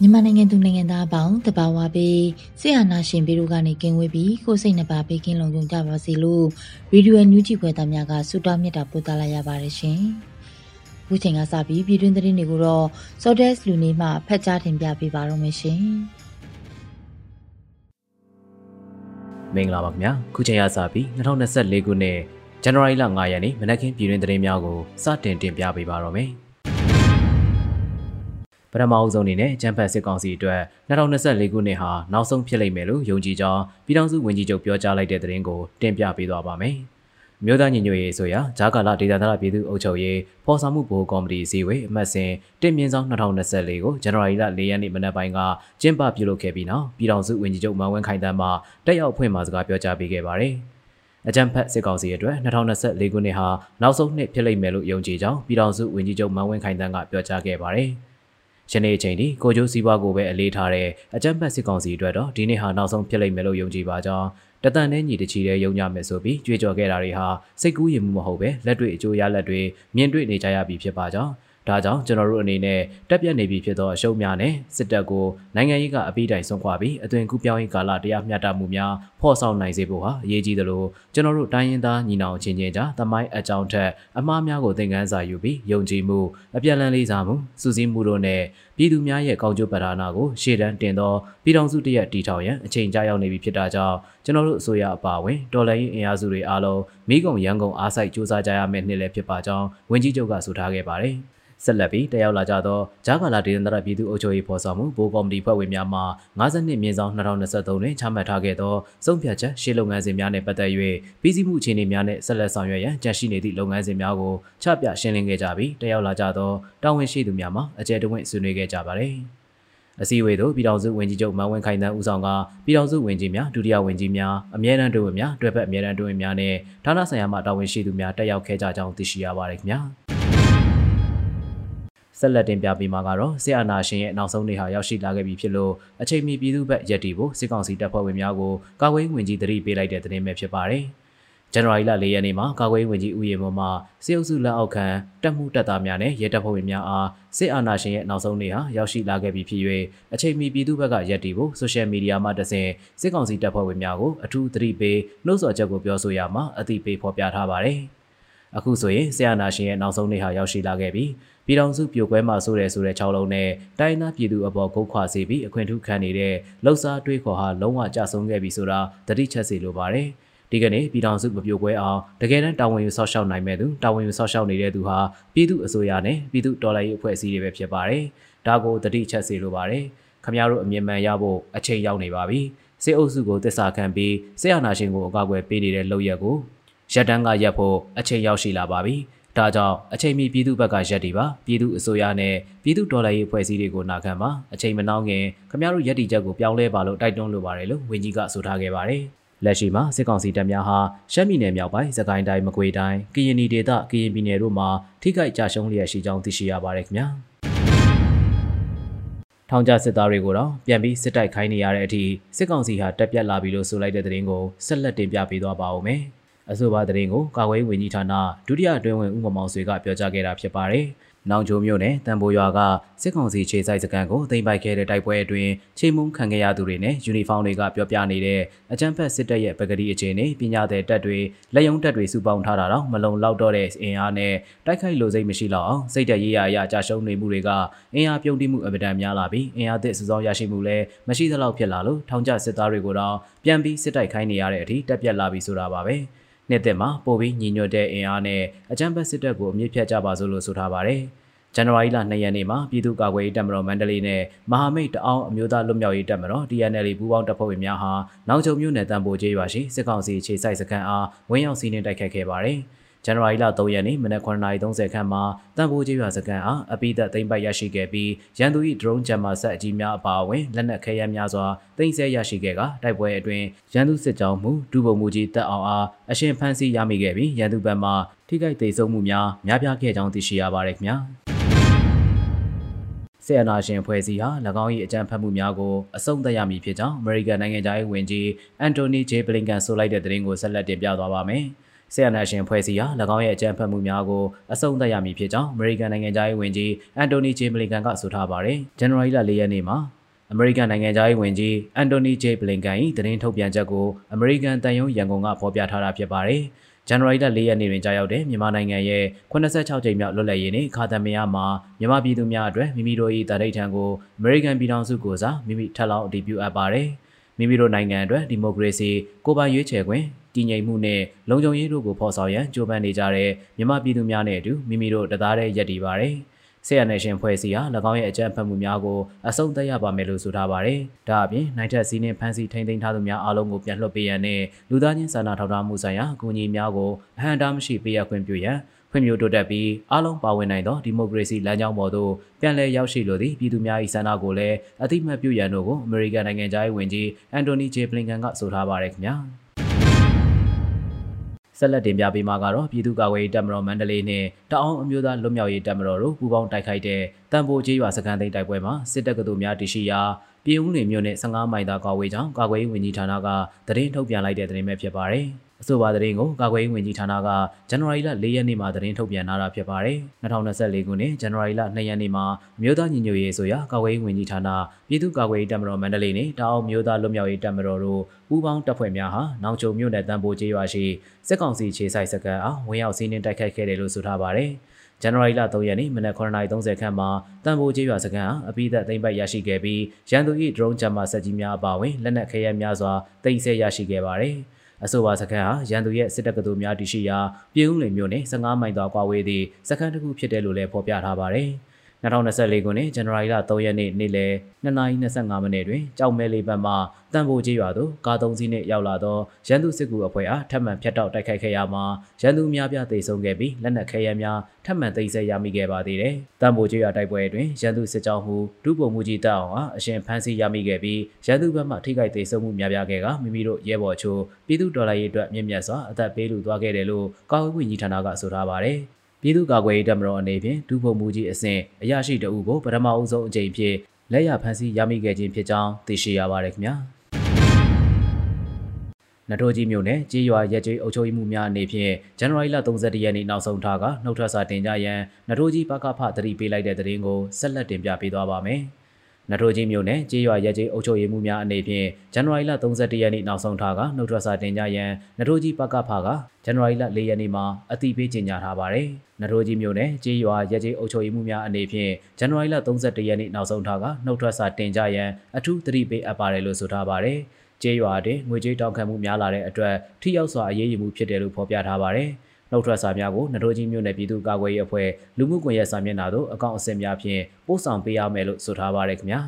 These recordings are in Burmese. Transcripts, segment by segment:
မြန်မာနိုင်ငံသူနိုင်ငံသားအပေါင်းတဘာဝပေးဆရာနာရှင်ပေတို့ကနေကင်းဝေးပြီးကိုစိတ်နှပါပေးကင်းလုံခြုံကြပါစေလို့ရေဒီယိုညူးဂျီခွဲသားများကဆုတောင်းမြတ်တာပို့သလာရပါတယ်ရှင်။အခုချိန်ကစပြီးပြည်တွင်းသတင်းတွေကိုတော့ Sodes လူနေမှဖတ်ကြားတင်ပြပေးပါတော့မယ်ရှင်။မင်္ဂလာပါခင်ဗျာ။ခုချိန်ကစပြီး2024ခုနှစ် ဇန်နဝါရီလ9ရက်နေ့မနက်ခင်းပြည်တွင်သတင်းများကိုစတင်တင်ပြပေးပါတော့မယ်။ပထမအဦးဆုံးအနေနဲ့ကျန်းဖတ်စစ်ကောင်စီအတွက်2024ခုနှစ်ဟာနောက်ဆုံးဖြစ်လိမ့်မယ်လို့ယုံကြည်ကြောင်းပြည်ထောင်စုဝန်ကြီးချုပ်ပြောကြားလိုက်တဲ့သတင်းကိုတင်ပြပေးသွားပါမယ်။မြို့သားညီညွတ်ရေးဆိုရာဂျာကာလာဒေသနာပြည်သူ့အုပ်ချုပ်ရေးဖော်ဆောင်မှုဘိုးကော်မတီအစည်းအဝေးအမှတ်စဉ်တင်မြင့်ဆောင်2024ကိုဇန်နဝါရီလ4ရက်နေ့မနက်ပိုင်းကကျင်းပပြုလုပ်ခဲ့ပြီးနောက်ပြည်ထောင်စုဝန်ကြီးချုပ်မန်ဝင်းခိုင်တန်းမှတက်ရောက်ဖွင့်မှာစကားပြောကြားပေးခဲ့ပါတယ်။ အကြံဖက်စစ်ကောင်စီအတွက်2024ခုနှစ်ဟာနောက်ဆုံးနှစ်ဖြစ်လိမ့်မယ်လို့ယုံကြည်ကြောင်းပြည်ထောင်စုဝန်ကြီးချုပ်မန်ဝင်းခိုင်တန်းကပြောကြားခဲ့ပါတယ်။ယနေ့အချိန်ထိကိုကျိုးစီးပွားကိုပဲအလေးထားတဲ့အကြံဖက်စစ်ကောင်စီအတွက်တော့ဒီနေ့ဟာနောက်ဆုံးဖြစ်လိမ့်မယ်လို့ယုံကြည်ပါကြောင်းတတန်နဲ့ညီတချီတဲ့ယုံကြမယ်ဆိုပြီးကြွေးကြော်ခဲ့တာတွေဟာစိတ်ကူးရင်မှုမဟုတ်ပဲလက်တွေ့အကျိုးရလက်တွေမြင်တွေ့နေကြရပြီဖြစ်ပါကြောင်း ဒါကြောင့်ကျွန်တော်တို့အနေနဲ့တက်ပြတ်နေပြီဖြစ်သောအရှုံးများနဲ့စစ်တပ်ကိုနိုင်ငံရေးကအပိတိုင်ဆုံးခွာပြီးအသွင်ကူးပြောင်းရေးကာလတရားမျှတမှုများဖော်ဆောင်နိုင်စေဖို့ဟာအရေးကြီးသလိုကျွန်တော်တို့တိုင်းရင်းသားညီနောင်ချင်းချင်းကြားသမိုင်းအကြောင်းထက်အမှားများကိုသင်ခန်းစာယူပြီးယုံကြည်မှုအပြန်အလှန်လေးစားမှုစူးစီးမှုတို့နဲ့ပြည်သူများရဲ့ကောင်းကျိုးပဓာနာကိုရှေ့တန်းတင်သောပြည်ထောင်စုတရက်တီထောင်ရန်အချိန်ကြာရောက်နေပြီဖြစ်တာကြောင့်ကျွန်တော်တို့အစိုးရအပါအဝင်တော်လှန်ရေးအင်အားစုတွေအားလုံးမိကုံရန်ကုန်အားစိုက်စူးစမ်းကြရမယ့်နှစ်လည်းဖြစ်ပါကြောင်းဝန်ကြီးချုပ်ကဆိုထားခဲ့ပါတယ်။ ဆက်လက်ပြီးတက်ရောက်လာကြသောဂျာကာလာဒေသန္တရပြည်သူ့အုပ်ချုပ်ရေးဖော်ဆောင်မှုဘိုးကော်မတီဖွဲ့ဝင်များမှ52မြင်းဆောင်2023တွင်ချမှတ်ထားခဲ့သောစုံဖြတ်ချက်ရှေ့လုပ်ငန်းစဉ်များနှင့်ပတ်သက်၍ပြည်စည်းမှုအခြေအနေများနှင့်ဆက်လက်ဆောင်ရွက်ရန်ကြန့်ရှိနေသည့်လုပ်ငန်းစဉ်များကိုချပြရှင်းလင်းခဲ့ကြပြီးတက်ရောက်လာကြသောတာဝန်ရှိသူများမှအကြံတဝင့်ဆွေးနွေးခဲ့ကြပါသည်အစည်းအဝေးသို့ပြည်ထောင်စုဝန်ကြီးချုပ်မန်ဝင်းခိုင်တန်းဦးဆောင်ကပြည်ထောင်စုဝန်ကြီးများဒုတိယဝန်ကြီးများအမြဲတမ်းတွင်ဝင်များတွဲဖက်အမြဲတမ်းတွင်ဝင်များနဲ့ဌာနဆိုင်ရာမှတာဝန်ရှိသူများတက်ရောက်ခဲ့ကြကြောင်းသိရှိရပါတယ်ခင်ဗျာ။ ဆက်လက်တင်ပြပေးမှာကတော့စစ်အာဏာရှင်ရဲ့နောက်ဆုံးနေ့ဟာရောက်ရှိလာခဲ့ပြီဖြစ်လို့အချိန်မီပြည်သူ့ဘက်ရက်တီဖို့စစ်ကောင်စီတပ်ဖွဲ့ဝင်များကိုကာကွယ်ဝင်ကြီးတတိပေးလိုက်တဲ့သတင်းပဲဖြစ်ပါတယ်။ဇန်နဝါရီလ၄ရက်နေ့မှာကာကွယ်ဝင်ကြီးဦးရေမောမှစစ်အုပ်စုလက်အောက်ခံတပ်မှုတပ်သားများနဲ့ရဲတပ်ဖွဲ့ဝင်များအားစစ်အာဏာရှင်ရဲ့နောက်ဆုံးနေ့ဟာရောက်ရှိလာခဲ့ပြီဖြစ်၍အချိန်မီပြည်သူ့ဘက်ကရက်တီဖို့ဆိုရှယ်မီဒီယာမှာတဆင့်စစ်ကောင်စီတပ်ဖွဲ့ဝင်များကိုအထူးသတိပေးနှုတ်ဆော်ချက်ကိုပြောဆိုရမှာအသိပေးဖော်ပြထားပါတယ်။ အခုဆိုရင်ဆရာနာရှင်ရဲ့နောက်ဆုံးနေ့ဟာရောက်ရှိလာခဲ့ပြီးပြည်ထောင်စုပြိုကွဲမှာဆိုတဲ့ဆိုတဲ့6လုံးနဲ့တိုင်းသားပြည်သူအပေါ်ကုတ်ခွာစေပြီးအခွင့်ထူးခံနေတဲ့လှုပ်ရှားတွေးခေါ်ဟာလုံးဝကြဆုံးခဲ့ပြီဆိုတာတတိချက်စီလိုပါတယ်ဒီကနေ့ပြည်ထောင်စုမပြိုကွဲအောင်တကယ်တမ်းတာဝန်ယူဆောက်ရှောက်နိုင်မဲ့သူတာဝန်ယူဆောက်ရှောက်နေတဲ့သူဟာပြည်သူအစိုးရနဲ့ပြည်သူတော်လှန်ရေးအဖွဲ့အစည်းတွေပဲဖြစ်ပါတယ်။ဒါကိုတတိချက်စီလိုပါတယ်။ခမရတို့အမြင်မှန်ရဖို့အချိန်ရောက်နေပါပြီ။စစ်အုပ်စုကိုတစ္ဆာခံပြီးစစ်အာဏာရှင်ကိုအကာအကွယ်ပေးနေတဲ့လုပ်ရက်ကို ရက်တန်းကရက်ဖို့အချိန်ရောက်ရှိလာပါပြီ။ဒါကြောင့်အချိန်မီပြည်သူဘက်ကရက်တီပါပြည်သူအစိုးရနဲ့ပြည်သူဒေါ်လာရေးဖွဲ့စည်းတွေကိုနာခံပါအချိန်မနှောင်းခင်ခမရတို့ရက်တီချက်ကိုပြောင်းလဲပါလို့တိုက်တွန်းလိုပါတယ်လို့ဝန်ကြီးကဆိုထားခဲ့ပါတယ်လက်ရှိမှာစစ်ကောင်စီတပ်များဟာရှမ်းပြည်နယ်မြောက်ပိုင်းစကိုင်းတိုင်းမကွေတိုင်းကရင်ပြည်ဒေသကရင်ပြည်နယ်တို့မှာထိခိုက်ကြရှုံးလျက်ရှိကြောင်းသိရှိရပါတယ်ခင်ဗျာထောင်ကျစစ်သားတွေကိုတော့ပြန်ပြီးစစ်တိုက်ခိုင်းနေရတဲ့အထိစစ်ကောင်စီဟာတက်ပြက်လာပြီလို့ဆိုလိုက်တဲ့သတင်းကိုဆက်လက်တင်ပြပေးသွားပါဦးမယ်။ အဆိုပါသတင်းကိုကာကွယ်ဝင်ကြီးဌာနဒုတိယအတွင်းဝင်ဦးမောင်ဆွေကပြောကြားခဲ့တာဖြစ်ပါတယ်။နောင်ချိုမြို့နယ်တန်ပိုရွာကစစ်ကောင်စီခြေဆိုင်စခန်းကိုသိမ်းပိုက်ခဲ့တဲ့တိုက်ပွဲအတွင်းချိန်မုံခံခဲ့ရသူတွေနဲ့ယူနီဖောင်းတွေကပြောပြနေတဲ့အကြမ်းဖက်စစ်တပ်ရဲ့ပကတိအခြေအနေပညာသည်တပ်တွေလက်ယုံတပ်တွေစုပေါင်းထားတာတော့မလုံလောက်တော့တဲ့အင်အားနဲ့တိုက်ခိုက်လိုစိတ်မရှိတော့အောင်စိတ်တရေးရအရာကြာရှုံးနေမှုတွေကအင်အားပြုံးတိမှုအပဒံများလာပြီးအင်အားသစ်စုဆောင်းရရှိမှုလည်းမရှိသလောက်ဖြစ်လာလို့ထောင်ကျစစ်သားတွေကိုတော့ပြန်ပြီးစစ်တိုက်ခိုင်းနေရတဲ့အထိတက်ပြက်လာပြီဆိုတာပါပဲ။ နှစ်သက်မှာပိုပြီးညီညွတ်တဲ့အင်အားနဲ့အကြမ်းဖက်စစ်တပ်ကိုအမြင့်ဖြတ်ကြပါစို့လို့ဆိုထားပါတယ်။ဇန်နဝါရီလ2ရက်နေ့မှာပြည်သူ့ကာကွယ်ရေးတပ်မတော်မန္တလေးနဲ့မဟာမိတ်တအောင်အမျိုးသားလွတ်မြောက်ရေးတပ်မတော် DNL ပူးပေါင်းတပ်ဖွဲ့ဝင်များဟာနောင်ချုံမြို့နယ်တန်ပိုကျေးရွာရှိစစ်ကောင်စီခြေစိုက်စခန်းအားဝင်းရောက်စီးနှင်းတိုက်ခတ်ခဲ့ပါတယ်။ ဇန်နဝါရီလ3ရက်နေ့မနက်9:30ခန်းမှာတန်ဖိုးကျေးရွာစကန်အားအပိသက်သိမ်းပိုက်ရရှိခဲ့ပြီးရန်သူ၏ဒရုန်းဂျမ်မာဆက်အကြီးများအပါအဝင်လက်နက်ခဲယမ်းများစွာသိမ်းဆည်းရရှိခဲ့ကတိုက်ပွဲအတွင်းရန်သူစစ်ကြောင်းမှုဒုဗိုလ်မှူးကြီးတပ်အောင်အားအရှင်ဖမ်းဆီးရမိခဲ့ပြီးရန်သူဘက်မှထိခိုက်ဒေဆုံးမှုများများပြားခဲ့ကြောင်းသိရှိရပါတယ်ခင်ဗျာဆီယနာရှင်ဖွဲ့စည်းဟာ၎င်း၏အကြံဖတ်မှုများကိုအဆုံးသတ်ရမည်ဖြစ်ကြောင်းအမေရိကန်နိုင်ငံသားရေးဝန်ကြီးအန်တိုနီဂျေဘလင်ကန်ဆိုလိုက်တဲ့သတင်းကိုဆက်လက်တင်ပြသွားပါမယ်။ ဆီယနာရှင်ဖွဲ့စည်းရာ၎င်းရဲ့အကြံဖတ်မှုများကိုအဆုံးသတ်ရမည်ဖြစ်ကြောင်းအမေရိကန်နိုင်ငံသားရေးဝန်ကြီးအန်တိုနီဂျေမလင်ကန်ကဆိုထားပါတယ်။ဇန်နဝါရီလ၄ရက်နေ့မှာအမေရိကန်နိုင်ငံသားရေးဝန်ကြီးအန်တိုနီဂျေဘလင်ကန်၏သတင်းထုတ်ပြန်ချက်ကိုအမေရိကန်တန်ယုံရန်ကုန်ကဖော်ပြထားတာဖြစ်ပါတယ်။ဇန်နဝါရီလ၄ရက်နေ့တွင်ကြာရောက်တဲ့မြန်မာနိုင်ငံရဲ့86ကြိမ်မြောက်လွတ်လပ်ရေးနေ့ခါသမယမှာမြန်မာပြည်သူများအတွက်မိမိတို့၏တာရိတ်ထံကိုအမေရိကန်ပြည်ထောင်စုကိုစားမိမိထပ်လောင်းအတည်ပြုအပ်ပါတယ်။မိမိတို့နိုင်ငံအတွက်ဒီမိုကရေစီကိုပိုင်ရွေးချယ်ခွင့် တည်ငြိမ်မှုနဲ့လုံခြုံရေးတို့ကိုဖော်ဆောင်ရန်ကြိုးပမ်းနေကြတဲ့မြန်မာပြည်သူများနဲ့အတူမိမိတို့တသားတည်းရပ်တည်ပါတယ်။ဆေးရနယ်ရှင်ဖွဲ့စည်းဟာ၎င်းရဲ့အကြမ်းဖက်မှုများကိုအဆုံးသတ်ရပါမယ်လို့ဆိုထားပါတယ်။ဒါအပြင်နိုင်ထက်စီးနှင်းဖမ်းဆီးထိန်းသိမ်းထားသူများအားလုံးကိုပြန်လွှတ်ပေးရန်နဲ့လူသားချင်းစာနာထောက်ထားမှုဆိုင်ရာအကူအညီများကိုအဟံတားမရှိပေးရခွင့်ပြုရန်ဖွံ့ဖြိုးတိုးတက်ပြီးအားလုံးပါဝင်နိုင်သောဒီမိုကရေစီလမ်းကြောင်းပေါ်သို့ပြန်လည်ရောက်ရှိလိုသည့်ပြည်သူများ၏ဆန္ဒကိုလည်းအသိမှတ်ပြုရန်တို့ကိုအမေရိကန်နိုင်ငံသားရေးဝန်ကြီးအန်တိုနီဂျေပလင်ကန်ကဆိုထားပါရခင်ဗျာ။ ဆက်လက်တင်ပြပေးမှာကတော့ပြည်သူ့ကာကွယ်ရေးတပ်မတော်မန္တလေးနဲ့တအောင်းအမျိုးသားလွတ်မြောက်ရေးတပ်မတော်တို့ပူးပေါင်းတိုက်ခိုက်တဲ့တန်ဖိုးကျေးရွာစခန်းသိမ်းတိုက်ပွဲမှာစစ်တပ်ကသူများတရှိရာပြည်ဦးလွင်မြို့နယ်15မိုင်သာကာဝေးကြောင့်ကာကွယ်ရေးဝန်ကြီးဌာနကသတင်းထုတ်ပြန်လိုက်တဲ့သတင်းပဲဖြစ်ပါတယ်။ အဆိုပါသတင်းကိုကာကွယ်ရေးဝန်ကြီးဌာနကဇန်နဝါရီလ၄ရက်နေ့မှာသတင်းထုတ်ပြန်လာတာဖြစ်ပါတယ်။2024ခုနှစ်ဇန်နဝါရီလ2ရက်နေ့မှာမြို့သားညီညွတ်ရေးဆိုရာကာကွယ်ရေးဝန်ကြီးဌာနပြည်သူ့ကာကွယ်ရေးတပ်မတော်မန္တလေးနဲ့တောင်မြို့သားလွတ်မြောက်ရေးတပ်မတော်တို့ပူးပေါင်းတပ်ဖွဲ့များဟာနောင်ချုံမြို့နယ်တန်ပိုကျေးရွာရှိစစ်ကောင်စီခြေဆိုင်စခန်းအားဝင်ရောက်စီးနင်းတိုက်ခိုက်ခဲ့တယ်လို့ဆိုထားပါတယ်။ဇန်နဝါရီလ3ရက်နေ့မနက်9:30ခန့်မှာတန်ဖိုးကျေးရွာစခန်းအပိသက်သိမ်းပိုက်ရရှိခဲ့ပြီးရန်သူ၏ဒရုန်းဂျမ်မာဆက်ကြီးများအပါအဝင်လက်နက်ခဲယမ်းများစွာသိမ်းဆည်းရရှိခဲ့ပါတယ်။ အဆိုပါစခန်းဟာရန်သူရဲ့စစ်တပ်ကတူများတရှိရာပြည်ဦးလင်မြို့နယ်15မိုင်သောကွာဝေးသည့်စခန်းတစ်ခုဖြစ်တယ်လို့လည်းဖော်ပြထားပါတယ်။ 2024ခုနှစ်ဇန်နဝါရီလ3ရက်နေ့နေ့လယ်2:25မိနစ်တွင်ကြောက်မဲလေးဘက်မှတန်ဖိုးကြီးရွာသို့ကားသုံးစီးနှင့်ရောက်လာသောရန်သူစစ်ကူအဖွဲ့အားထပ်မံဖျက်တောက်တိုက်ခိုက်ခဲ့ရမှာရန်သူများပြားသေဆုံးခဲ့ပြီးလက်နက်ခဲယမ်းများထပ်မံသိမ်းဆည်းရမိခဲ့ပါသေးတယ်။တန်ဖိုးကြီးရွာတိုက်ပွဲတွင်ရန်သူစစ်ကြောင်းမှုဒုဗိုလ်မှူးကြီးတောင်အားအရှင်ဖမ်းဆီးရမိခဲ့ပြီးရန်သူဘက်မှထိခိုက်သေဆုံးမှုများပြားခဲ့ကမိမိတို့ရဲဘော်ချို့ပြည်သူဒေါ်လာရေးအတွက်မြင့်မြတ်စွာအသက်ပေးလူသွားခဲ့တယ်လို့ကာကွယ်ရေးဝန်ကြီးဌာနကဆိုထားပါတယ်။ ပြည်သူ့ကာကွယ်ရေးတပ်မတော်အနေဖြင့်ဒုဗိုလ်မှူးကြီးအဆင့်အရာရှိတအုပ်ကိုပထမအဦးဆုံးအကြိမ်ဖြစ်လက်ရဖမ်းဆီးရမိခဲ့ခြင်းဖြစ်ကြောင်းသိရှိရပါတယ်ခင်ဗျာနထိုးကြီးမြို့နယ်ကြေးရွာရက်ကျေးအုပ်ချုပ်ရေးမှုများအနေဖြင့်ဇန်နဝါရီလ31ရက်နေ့နောက်ဆုံးထားကနှုတ်ထွက်စာတင်ကြရန်နထိုးကြီးပကဖသတိပေးလိုက်တဲ့သတင်းကိုဆက်လက်တင်ပြပေးသွားပါမယ်။ နထိုးကြီးမြို့နယ်ကြေးရွာရဲကြီးအုပ်ချုပ်ရေးမှုများအနေဖြင့်ဇန်နဝါရီလ31ရက်နေ့နောက်ဆုံးထားကနှုတ်ထွက်စာတင်ကြရန်နထိုးကြီးပကဖကဇန်နဝါရီလ4ရက်နေ့မှာအတိပေးကြေညာထားပါတယ်။နထိုးကြီးမြို့နယ်ကြေးရွာရဲကြီးအုပ်ချုပ်ရေးမှုများအနေဖြင့်ဇန်နဝါရီလ31ရက်နေ့နောက်ဆုံးထားကနှုတ်ထွက်စာတင်ကြရန်အထူးသတိပေးအပ်ပါတယ်လို့ဆိုထားပါတယ်။ကြေးရွာတွင်ငွေကြေးတောင်းခံမှုများလာတဲ့အတွက်ထိရောက်စွာအရေးယူမှုဖြစ်တယ်လို့ဖော်ပြထားပါတယ်။ နှုတ်ထွက်စာများကိုနထိုးကြီးမြို့နယ်ပြည်သူ့ကာကွယ်ရေးအဖွဲ့လူမှုကွန်ရက်စာမျက်နှာသို့အကောင့်အဆင့်များဖြင့်ပို့ဆောင်ပေးရမယ်လို့ဆိုထားပါရခင်ဗျာ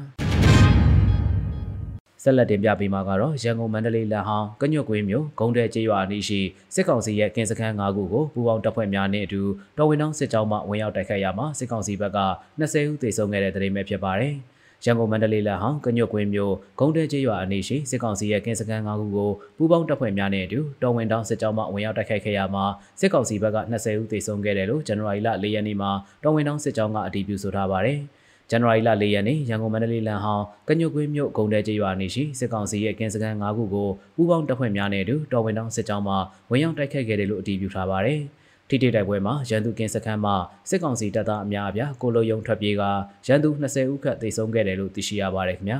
ဆက်လက်တင်ပြပေးမှာကတော့ရန်ကုန်မန္တလေးလမ်းဟောင်းကညွတ်ကွင်းမြို့ဂုံတဲကျေးရွာအနီးရှိစစ်ကောင်စီရဲ့ကင်စခန်း၅ခုကိုပူးပေါင်းတပ်ဖွဲ့များနဲ့အတူတော်ဝင်တောင်းစစ်ကြောင်းမှဝင်ရောက်တိုက်ခိုက်ရမှာစစ်ကောင်စီဘက်က20ဦးသေဆုံးခဲ့တဲ့တဲ့ရင်ပဲဖြစ်ပါတယ်။ ရန်ကုန်မန္တလေးလမ်းဟောင်းကညွတ်ကွင်းမြို့ဂုံတဲကျေးရွာအနီးရှိစစ်ကောင်စီရဲ့ကင်းစခန်း၅ခုကိုပူးပေါင်းတပ်ဖွဲ့များနဲ့အတူတော်ဝင်တောင်းစစ်ကြောင်းမှဝင်ရောက်တိုက်ခိုက်ခဲ့ရမှာစစ်ကောင်စီဘက်က20ဦးသေဆုံးခဲ့တယ်လို့ဇန်နဝါရီလ၄ရက်နေ့မှာတော်ဝင်တောင်းစစ်ကြောင်းကအတည်ပြုဆိုထားပါတယ်။ဇန်နဝါရီလ၄ရက်နေ့ရန်ကုန်မန္တလေးလမ်းဟောင်းကညွတ်ကွင်းမြို့ဂုံတဲကျေးရွာနေရှိစစ်ကောင်စီရဲ့ကင်းစခန်း၅ခုကိုပူးပေါင်းတပ်ဖွဲ့များနဲ့အတူတော်ဝင်တောင်းစစ်ကြောင်းမှဝင်ရောက်တိုက်ခိုက်ခဲ့တယ်လို့အတည်ပြုထားပါတယ်။ဇ ထိတိတိုက်ပွဲမှာရန်သူကင်းစခန်းမှစစ်ကောင်စီတပ်သားအများအပြားကိုလိုယုံထွက်ပြေးကရန်သူ20ဦးခန့်သေဆုံးခဲ့တယ်လို့သိရှိရပါတယ်ခင်ဗျာ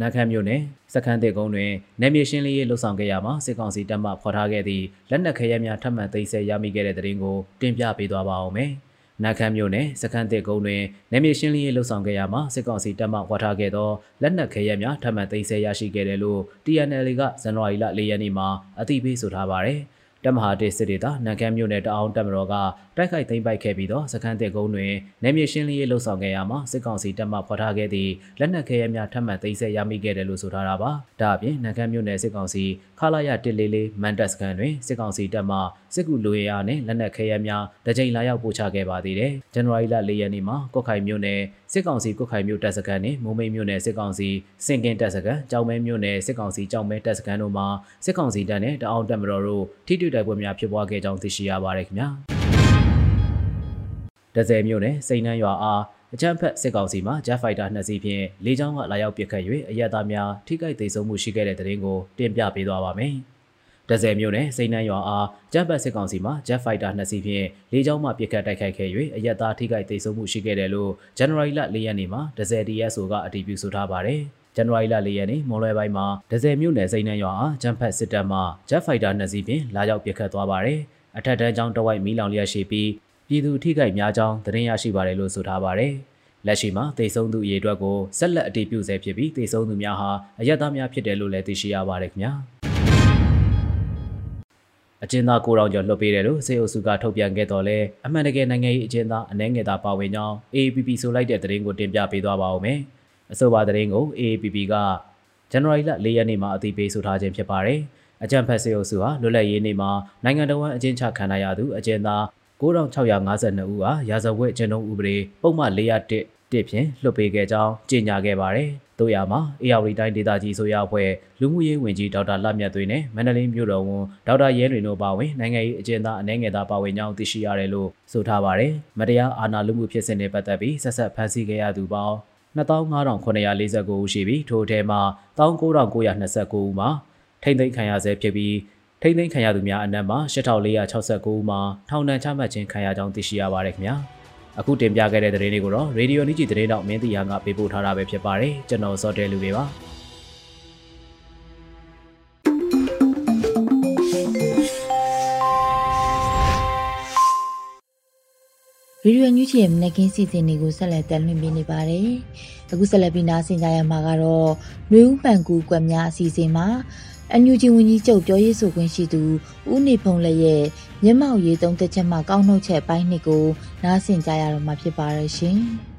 နခမ်းမြို့နယ်စခန်းတေကုန်းတွင်နယ်မြေရှင်းလင်းရေးလှုပ်ဆောင်ခဲ့ရမှာစစ်ကောင်စီတပ်မှဖော်ထားခဲ့သည့်လက်နက်ခဲယမ်းများထပ်မံသိမ်းဆည်းရမိခဲ့တဲ့တဲ့ရင်ကိုတင်ပြပေးသွားပါအောင်မယ်။နခမ်းမြို့နယ်စခန်းတစ်ကုန်းတွင်နယ်မြေရှင်းလင်းရေးလှုပ်ဆောင်ခဲ့ရမှာစစ်ကောင်စီတပ်မှဝါထားခဲ့သောလက်နက်ခဲယမ်းများထပ်မံသိမ်းဆည်းရရှိခဲ့တယ်လို့ TNL ကဇန်နဝါရီလ၄ရက်နေ့မှာအသိပေးဆိုထားပါတယ်။ တမဟာတေစစ်ဒေတာနန်ခမ်းမြို့နယ်တအောင်တပ်မတော်က တိုက်ခိုက်သိမ်းပိုက်ခဲ့ပြီးတော့စခန်းတဲ့ကုန်းတွင်နယ်မြေရှင်းလင်းရေးလှုပ်ဆောင်ခဲ့ရမှာစစ်ကောင်စီတပ်မှဖော်ထားခဲ့သည့်လက်နက်ခဲယမ်းများထပ်မံသိမ်းဆည်းရမိခဲ့တယ်လို့ဆိုထားတာပါ။ဒါအပြင်နန်ခမ်းမြို့နယ်စစ်ကောင်စီခလာရ144မန်တက်စကန်တွင်စစ်ကောင်စီတပ်မှစစ်ကူလူရဲအားနဲ့လက်နက်ခဲယမ်းများတကြိမ်လာရောက်ပို့ချခဲ့ပါသေးတယ်။ဇန်နဝါရီလ၄ရက်နေ့မှာကော့ခိုင်မြို့နယ်စစ်ကောင်စီကုတ်ခိုင်မြို့တပ်စခန်းနဲ့မုံမိတ်မြို့နယ်စစ်ကောင်စီစင်ကင်တပ်စခန်းကြောင်မဲမြို့နယ်စစ်ကောင်စီကြောင်မဲတပ်စခန်းတို့မှာစစ်ကောင်စီတပ်နဲ့တအောင်တပ်မတော်တို့ထိတွေ့တိုက်ပွဲများဖြစ်ပွားခဲ့ကြောင်းသိရှိရပါတယ်ခင်ဗျာ။ ဒဇယ်မြို့နယ်စိန်နှန်းရွာအားအကြမ်းဖက်စစ်ကောင်စီမှ Jet Fighter နှစ်စီးဖြင့်လေကြောင်းကလာရောက်ပစ်ခတ်၍အရက်သားများထိခိုက်ဒေဆုံးမှုရှိခဲ့တဲ့တဲ့ရင်ကိုတင်ပြပေးသွားပါမယ်။ဒဇယ်မျိုးနဲ့စိန်နှန်းရွာအားဂျမ်ဘတ်စစ်ကောင်စီမှ Jet Fighter နှစ်စီးဖြင့်လေကြောင်းမှပစ်ခတ်တိုက်ခိုက်ခဲ့၍အရက်သားထိခိုက်ဒေဆုံးမှုရှိခဲ့တယ်လို့ January လ၄ရက်နေ့မှာဒဇယ် DSO ကအတည်ပြုဆိုထားပါတယ်။ဇန်နဝါရီလ၄ရက်နေ့မွန်လွယ်ပိုင်းမှာဒဇယ်မြို့နယ်စိန်နှန်းရွာအားဂျမ်ဖက်စစ်တပ်မှ Jet Fighter နှစ်စီးဖြင့်လာရောက်ပစ်ခတ်သွားပါတယ်။အထက်တန်းကျောင်းတဝိုက်မီးလောင်လျက်ရှိပြီး ပြည်သူထိခိုက်များကြောင်းသတင်းရရှိပါတယ်လို့ဆိုထားပါတယ်။လက်ရှိမှာတေဆုံးသူအရေအတွက်ကိုဆက်လက်အတည်ပြုဆဲဖြစ်ပြီးတေဆုံးသူများဟာအရက်သားများဖြစ်တယ်လို့လည်းသိရှိရပါတယ်ခင်ဗျာ။အကျဉ်းသား9000ကျော်လွှတ်ပေးတယ်လို့စေအုပ်စုကထုတ်ပြန်ခဲ့တော်လဲအမှန်တကယ်နိုင်ငံရေးအကျဉ်းသားအနှဲငယ်သားပါဝင်ကြောင်း AAPP ဆိုလိုက်တဲ့သတင်းကိုတင်ပြပေးသွားပါဦးမယ်။အဆိုပါသတင်းကို AAPP ကဇန်နဝါရီလ၄ရက်နေ့မှာအသိပေးဆိုထားခြင်းဖြစ်ပါတယ်။အကြံဖက်စေအုပ်စုဟာလွတ်လပ်ရေးနေ့မှာနိုင်ငံတော်ဝန်အကျဉ်းချခံရသူအကျဉ်းသား 9652ဦးဟာရာဇဝတ်ကျဉ်းတုံးဥပဒေပုံမှန်401တစ်ဖြင့်လွှတ်ပေးခဲ့ကြောင်းကြေညာခဲ့ပါတယ်။တို့ရမှာအေယာဝတီတိုင်းဒေသကြီးဆိုရအဖွဲ့လူမှုရေးဝန်ကြီးဒေါက်တာလမြတ်သွေးနဲ့မန္တလေးမြို့တော်ဝန်ဒေါက်တာရဲတွင်တို့ပါဝင်နိုင်ငံရေးအကျဉ်းသားအနေငယ်သားပါဝင်ကြောင်းသိရှိရတယ်လို့ဆိုထားပါတယ်။မတရားအာဏာလုမှုဖြစ်စဉ်တွေပတ်သက်ပြီးဆက်ဆက်ဖမ်းဆီးခဲ့ရသူပေါင်း25,949ဦးရှိပြီးထိုအထဲမှာ19,929ဦးမှာထိမ့်သိမ်းခံရဆဲဖြစ်ပြီး ထိမ့်သိမ်းခံရသူများအနက်မှာ8,469ဦးမှာထောင်ဒဏ်ချမှတ်ခြင်းခံရကြောင်းသိရှိရပါတယ်ခင်ဗျာ။အခုတင်ပြခဲ့တဲ့သတင်းတွေကိုတော့ Radio Niji သတင်းတော့မင်းတီယာကပေးပို့ထားတာပဲဖြစ်ပါတယ်ကျွန်တော်စောတဲလူတွေပါဗီဒီယိုညွှန်ချီရဲ့မနက်ခင်းစီစဉ်တွေကိုဆက်လက်တင်ပြနေပါတယ်။အခုဆက်လက်ပြီးနားဆင်ကြရမှာကတော့နှွေဦးမှန်ကူကွက်များအစီအစဉ်မှာ အန်ယူဂျီဝန်ကြီးချုပ်ပြောရေးဆိုခွင့်ရှိသူဦးနေဖုံးလည်းရဲ့မျက်မှောက်ရေးသုံးသက်ချက်မှကောက်နှုတ်ချက်ပိုင်းနှစ်ကိုနားဆင်ကြရတော့မှာဖြစ်ပါရဲ့ရှင်။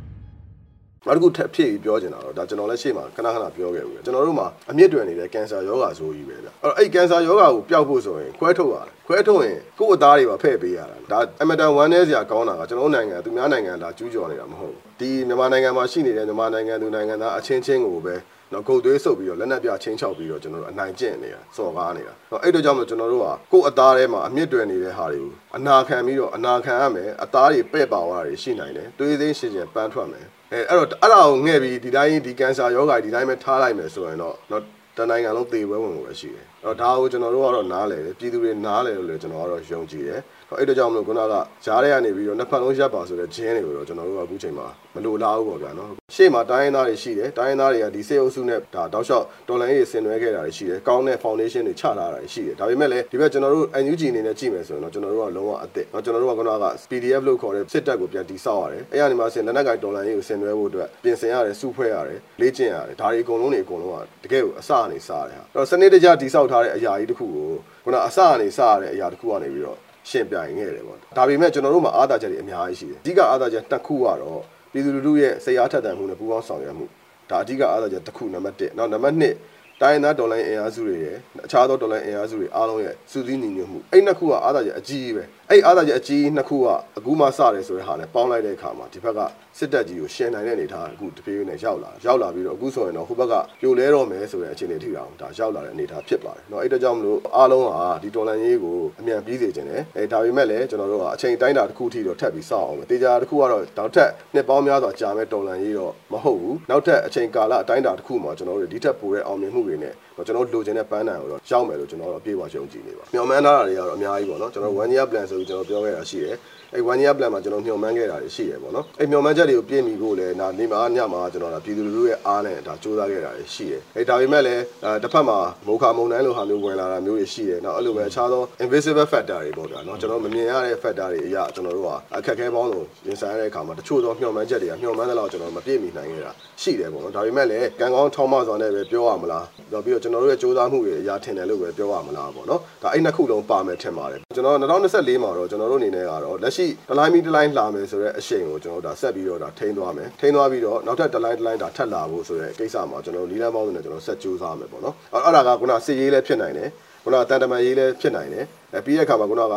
နောက်တစ်ခုထပ်ဖြည့်ပြီးပြောချင်တာတော့ဒါကျွန်တော်လည်းရှေ့မှာခဏခဏပြောခဲ့ဘူးကျွန်တော်တို့မှာအမြင့်တွင်နေတဲ့ကင်ဆာယောဂါဆိုကြီးပဲဗျအဲ့တော့အဲ့ကင်ဆာယောဂါကိုပျောက်ဖို့ဆိုရင်ခွဲထုတ်ရတယ်ခွဲထုတ်ရင်ကိုယ့်အသားတွေပါဖဲ့ပေးရတာဒါအမတန်ဝမ်းနည်းစရာကောင်းတာကကျွန်တော်နိုင်ငံသူများနိုင်ငံလာကျူးကျော်နေတာမဟုတ်ဘူးဒီမြန်မာနိုင်ငံမှာရှိနေတဲ့မြန်မာနိုင်ငံသူနိုင်ငံသားအချင်းချင်းကိုပဲ နော်ကုတ်သွေးဆုပ်ပြီးတော့လက်နက်ပြချင်းချောက်ပြီးတော့ကျွန်တော်တို့အနိုင်ကျင့်နေတာစော်ကားနေတာနော်အဲ့တို့ကြောင့်မလို့ကျွန်တော်တို့ကကိုယ့်အသားထဲမှာအမြင့်တွယ်နေတဲ့ဟာတွေကိုအနာခံပြီးတော့အနာခံရမယ်အသားတွေပဲ့ပါသွားတာတွေရှိနိုင်တယ်တွေးသိမ်းရှင်ရှင်ပန်းထွက်မယ်အဲအဲ့တော့အဲ့ဒါကိုငှဲ့ပြီးဒီတိုင်းဒီကင်ဆာယောဂါဒီတိုင်းပဲထားလိုက်မယ်ဆိုရင်တော့နော်တနိုင်ငံလုံးသေပွဲဝင်ကိုပဲရှိတယ်အဲ့တော့ဒါကိုကျွန်တော်တို့ကတော့နားလည်တယ်ပြည်သူတွေနားလည်လို့လည်းကျွန်တော်ကတော့ယုံကြည်တယ် အဲ့တို့ကြောင့်မလို့ခုနကကြားထဲကနေပြီးတော့နှစ်ဖက်လုံးရပ်ပါဆိုတဲ့ဂျင်းတွေကိုတော့ကျွန်တော်တို့ကအခုချိန်မှာမလိုလားဘူးပေါ့ဗျာနော်ရှေ့မှာတိုင်းရင်းသားတွေရှိတယ်တိုင်းရင်းသားတွေကဒီစေအုပ်စုနဲ့ဒါတောက်လျှောက်တော်လိုင်းရေးဆင်နွှဲခဲ့တာတွေရှိတယ်ကောင်းတဲ့ foundation တွေချထားတာတွေရှိတယ်ဒါပေမဲ့လည်းဒီဘက်ကျွန်တော်တို့ NUG အနေနဲ့ကြည့်မယ်ဆိုရင်တော့ကျွန်တော်တို့ကလုံးဝအသစ်เนาะကျွန်တော်တို့ကခုနက PDF လို့ခေါ်တဲ့စစ်တပ်ကိုပြန်တီဆောက်ရတယ်အဲ့ရနေမှာဆင်လက်နက်ကိုင်တော်လိုင်းရေးကိုဆင်နွှဲဖို့အတွက်ပြင်ဆင်ရတယ်စုဖွဲ့ရတယ်လေ့ကျင့်ရတယ်ဒါတွေအကုန်လုံးတွေအကုန်လုံးကတကယ်ကိုအစအနေစားတယ်ဟာအဲ့တော့စနစ်တကျတီဆောက်ထားတဲ့အရာကြီးတစ်ခုကိုခုနအစအနေစားရတဲ့အရာတစ်ခုကနေပြီးတော့ ရှင်းပြရင်ခဲ့တယ်ပေါ့ဒါပေမဲ့ကျွန်တော်တို့မှာအားသာချက်တွေအများကြီးရှိတယ်အဓိကအားသာချက်တစ်ခုကတော့ပြည်သူလူထုရဲ့စိတ်အားထက်သန်မှုနဲ့ပူးပေါင်းဆောင်ရွက်မှုဒါအဓိကအားသာချက်တစ်ခုနံပါတ်1နောက်နံပါတ်2တိုင်းသားဒေါ်လာအင်အားစုတွေရဲ့အခြားသောဒေါ်လာအင်အားစုတွေအားလုံးရဲ့စုစည်းညီညွတ်မှုအဲ့နှစ်ခုကအားသာချက်အကြီးပဲ အဲ့အားသာချက်အကြီးနှစ်ခုကအခုမှစတယ်ဆိုတဲ့ဟာနဲ့ပေါင်းလိုက်တဲ့အခါမှာဒီဘက်ကစစ်တပ်ကြီးကိုရှင်းနိုင်တဲ့အနေအထားအခုတပြေးနဲ့ရောက်လာရောက်လာပြီးတော့အခုဆိုရင်တော့ဟိုဘက်ကပြိုလဲတော့မယ်ဆိုတဲ့အခြေအနေထိတာဒါရောက်လာတဲ့အနေအထားဖြစ်ပါတယ်เนาะအဲ့ဒါကြောင့်မလို့အားလုံးဟာဒီဒေါ်လာရေးကိုအမြန်ပြီးစေခြင်းတယ်အဲဒါပေမဲ့လည်းကျွန်တော်တို့ကအချိန်တိုင်းတာတစ်ခုထိတော့ထပ်ပြီးစောင့်အောင်ပဲတေချာတစ်ခုကတော့နောက်ထပ်နှစ်ပေါင်းများစွာကြာမဲ့ဒေါ်လာရေးတော့မဟုတ်ဘူးနောက်ထပ်အချိန်ကာလအတိုင်းတာတစ်ခုမှာကျွန်တော်တို့ဒီထက်ပိုတဲ့အောင်မြင်မှုတွေနဲ့ ကျွန်တော်လိုချင်တဲ့ပန်းတိုင်ကိုတော့ရောက်မယ်လို့ကျွန်တော်တို့အပြည့်အဝယုံကြည်နေပါမျှော်မှန်းထားတာတွေကတော့အများကြီးပေါ့နော်ကျွန်တော် one year plan ဆိုပြီးကျွန်တော်ပြောခဲ့တာရှိတယ် အဲ့ one year plan မှာကျွန်တော်မျှော်မှန်းခဲ့တာတွေရှိတယ်ပေါ့နော်အဲ့မျှော်မှန်းချက်တွေကိုပြည့်မီဖို့လည်းဒါနေမှာညမှာကျွန်တော်ဒါပြည်သူလူထုရဲ့အားနဲ့ဒါစူးစမ်းခဲ့တာတွေရှိတယ်အဲ့ဒါပေမဲ့လည်းအဲတစ်ဖက်မှာမုခမုံတိုင်းလိုဟာမျိုးဝင်လာတာမျိုးတွေရှိတယ်နောက်အဲ့လိုပဲအခြားသော invisible factor တွေပေါ့ဗျာနော်ကျွန်တော်မမြင်ရတဲ့ factor တွေအရာကျွန်တော်တို့ကအခက်အခဲပေါင်းစုံရင်ဆိုင်ရတဲ့အခါမှာတချို့သောမျှော်မှန်းချက်တွေကမျှော်မှန်းတဲ့လောက်ကျွန်တော်မပြည့်မီနိုင်ခဲ့တာရှိတယ်ပေါ့နော်ဒါပေမဲ့လည်းကံကောင်းထောင်းမစွာနဲ့ပဲပြောရမလားပြီးတော့ကျွန်တော်တို့ရဲ့စူးစမ်းမှုတွေအရာထင်တယ်လို့ပဲပြောရမလားပေါ့နော်ဒါအဲ့နှစ်ခုလုံးပါမယ်ထင်ပါတယ်ကျွန်တော်2024မှာတော့ကျွန်တော်တို့အနေနဲ့ကတော့လက်ရှိဒလိုင်းမီဒလိုင်းလာမယ်ဆိုတဲ့အရှိန်ကိုကျွန်တော်တို့ဒါဆက်ပြီးတော့ဒါထိန်းသွားမယ်ထိန်းသွားပြီးတော့နောက်ထပ်ဒလိုင်းဒလိုင်းဒါထပ်လာဖို့ဆိုတဲ့ကိစ္စမှာကျွန်တော်တို့နီလန်းပေါင်းစုံနဲ့ကျွန်တော်ဆက်ကြိုးစားမယ်ပေါ့နော်အဲ့ဒါကခုနစစ်ရေးလည်းဖြစ်နိုင်တယ်ခုနတန်တမန်ရေးလည်းဖြစ်နိုင်တယ်အဲပြီးတဲ့အခါမှာခုနက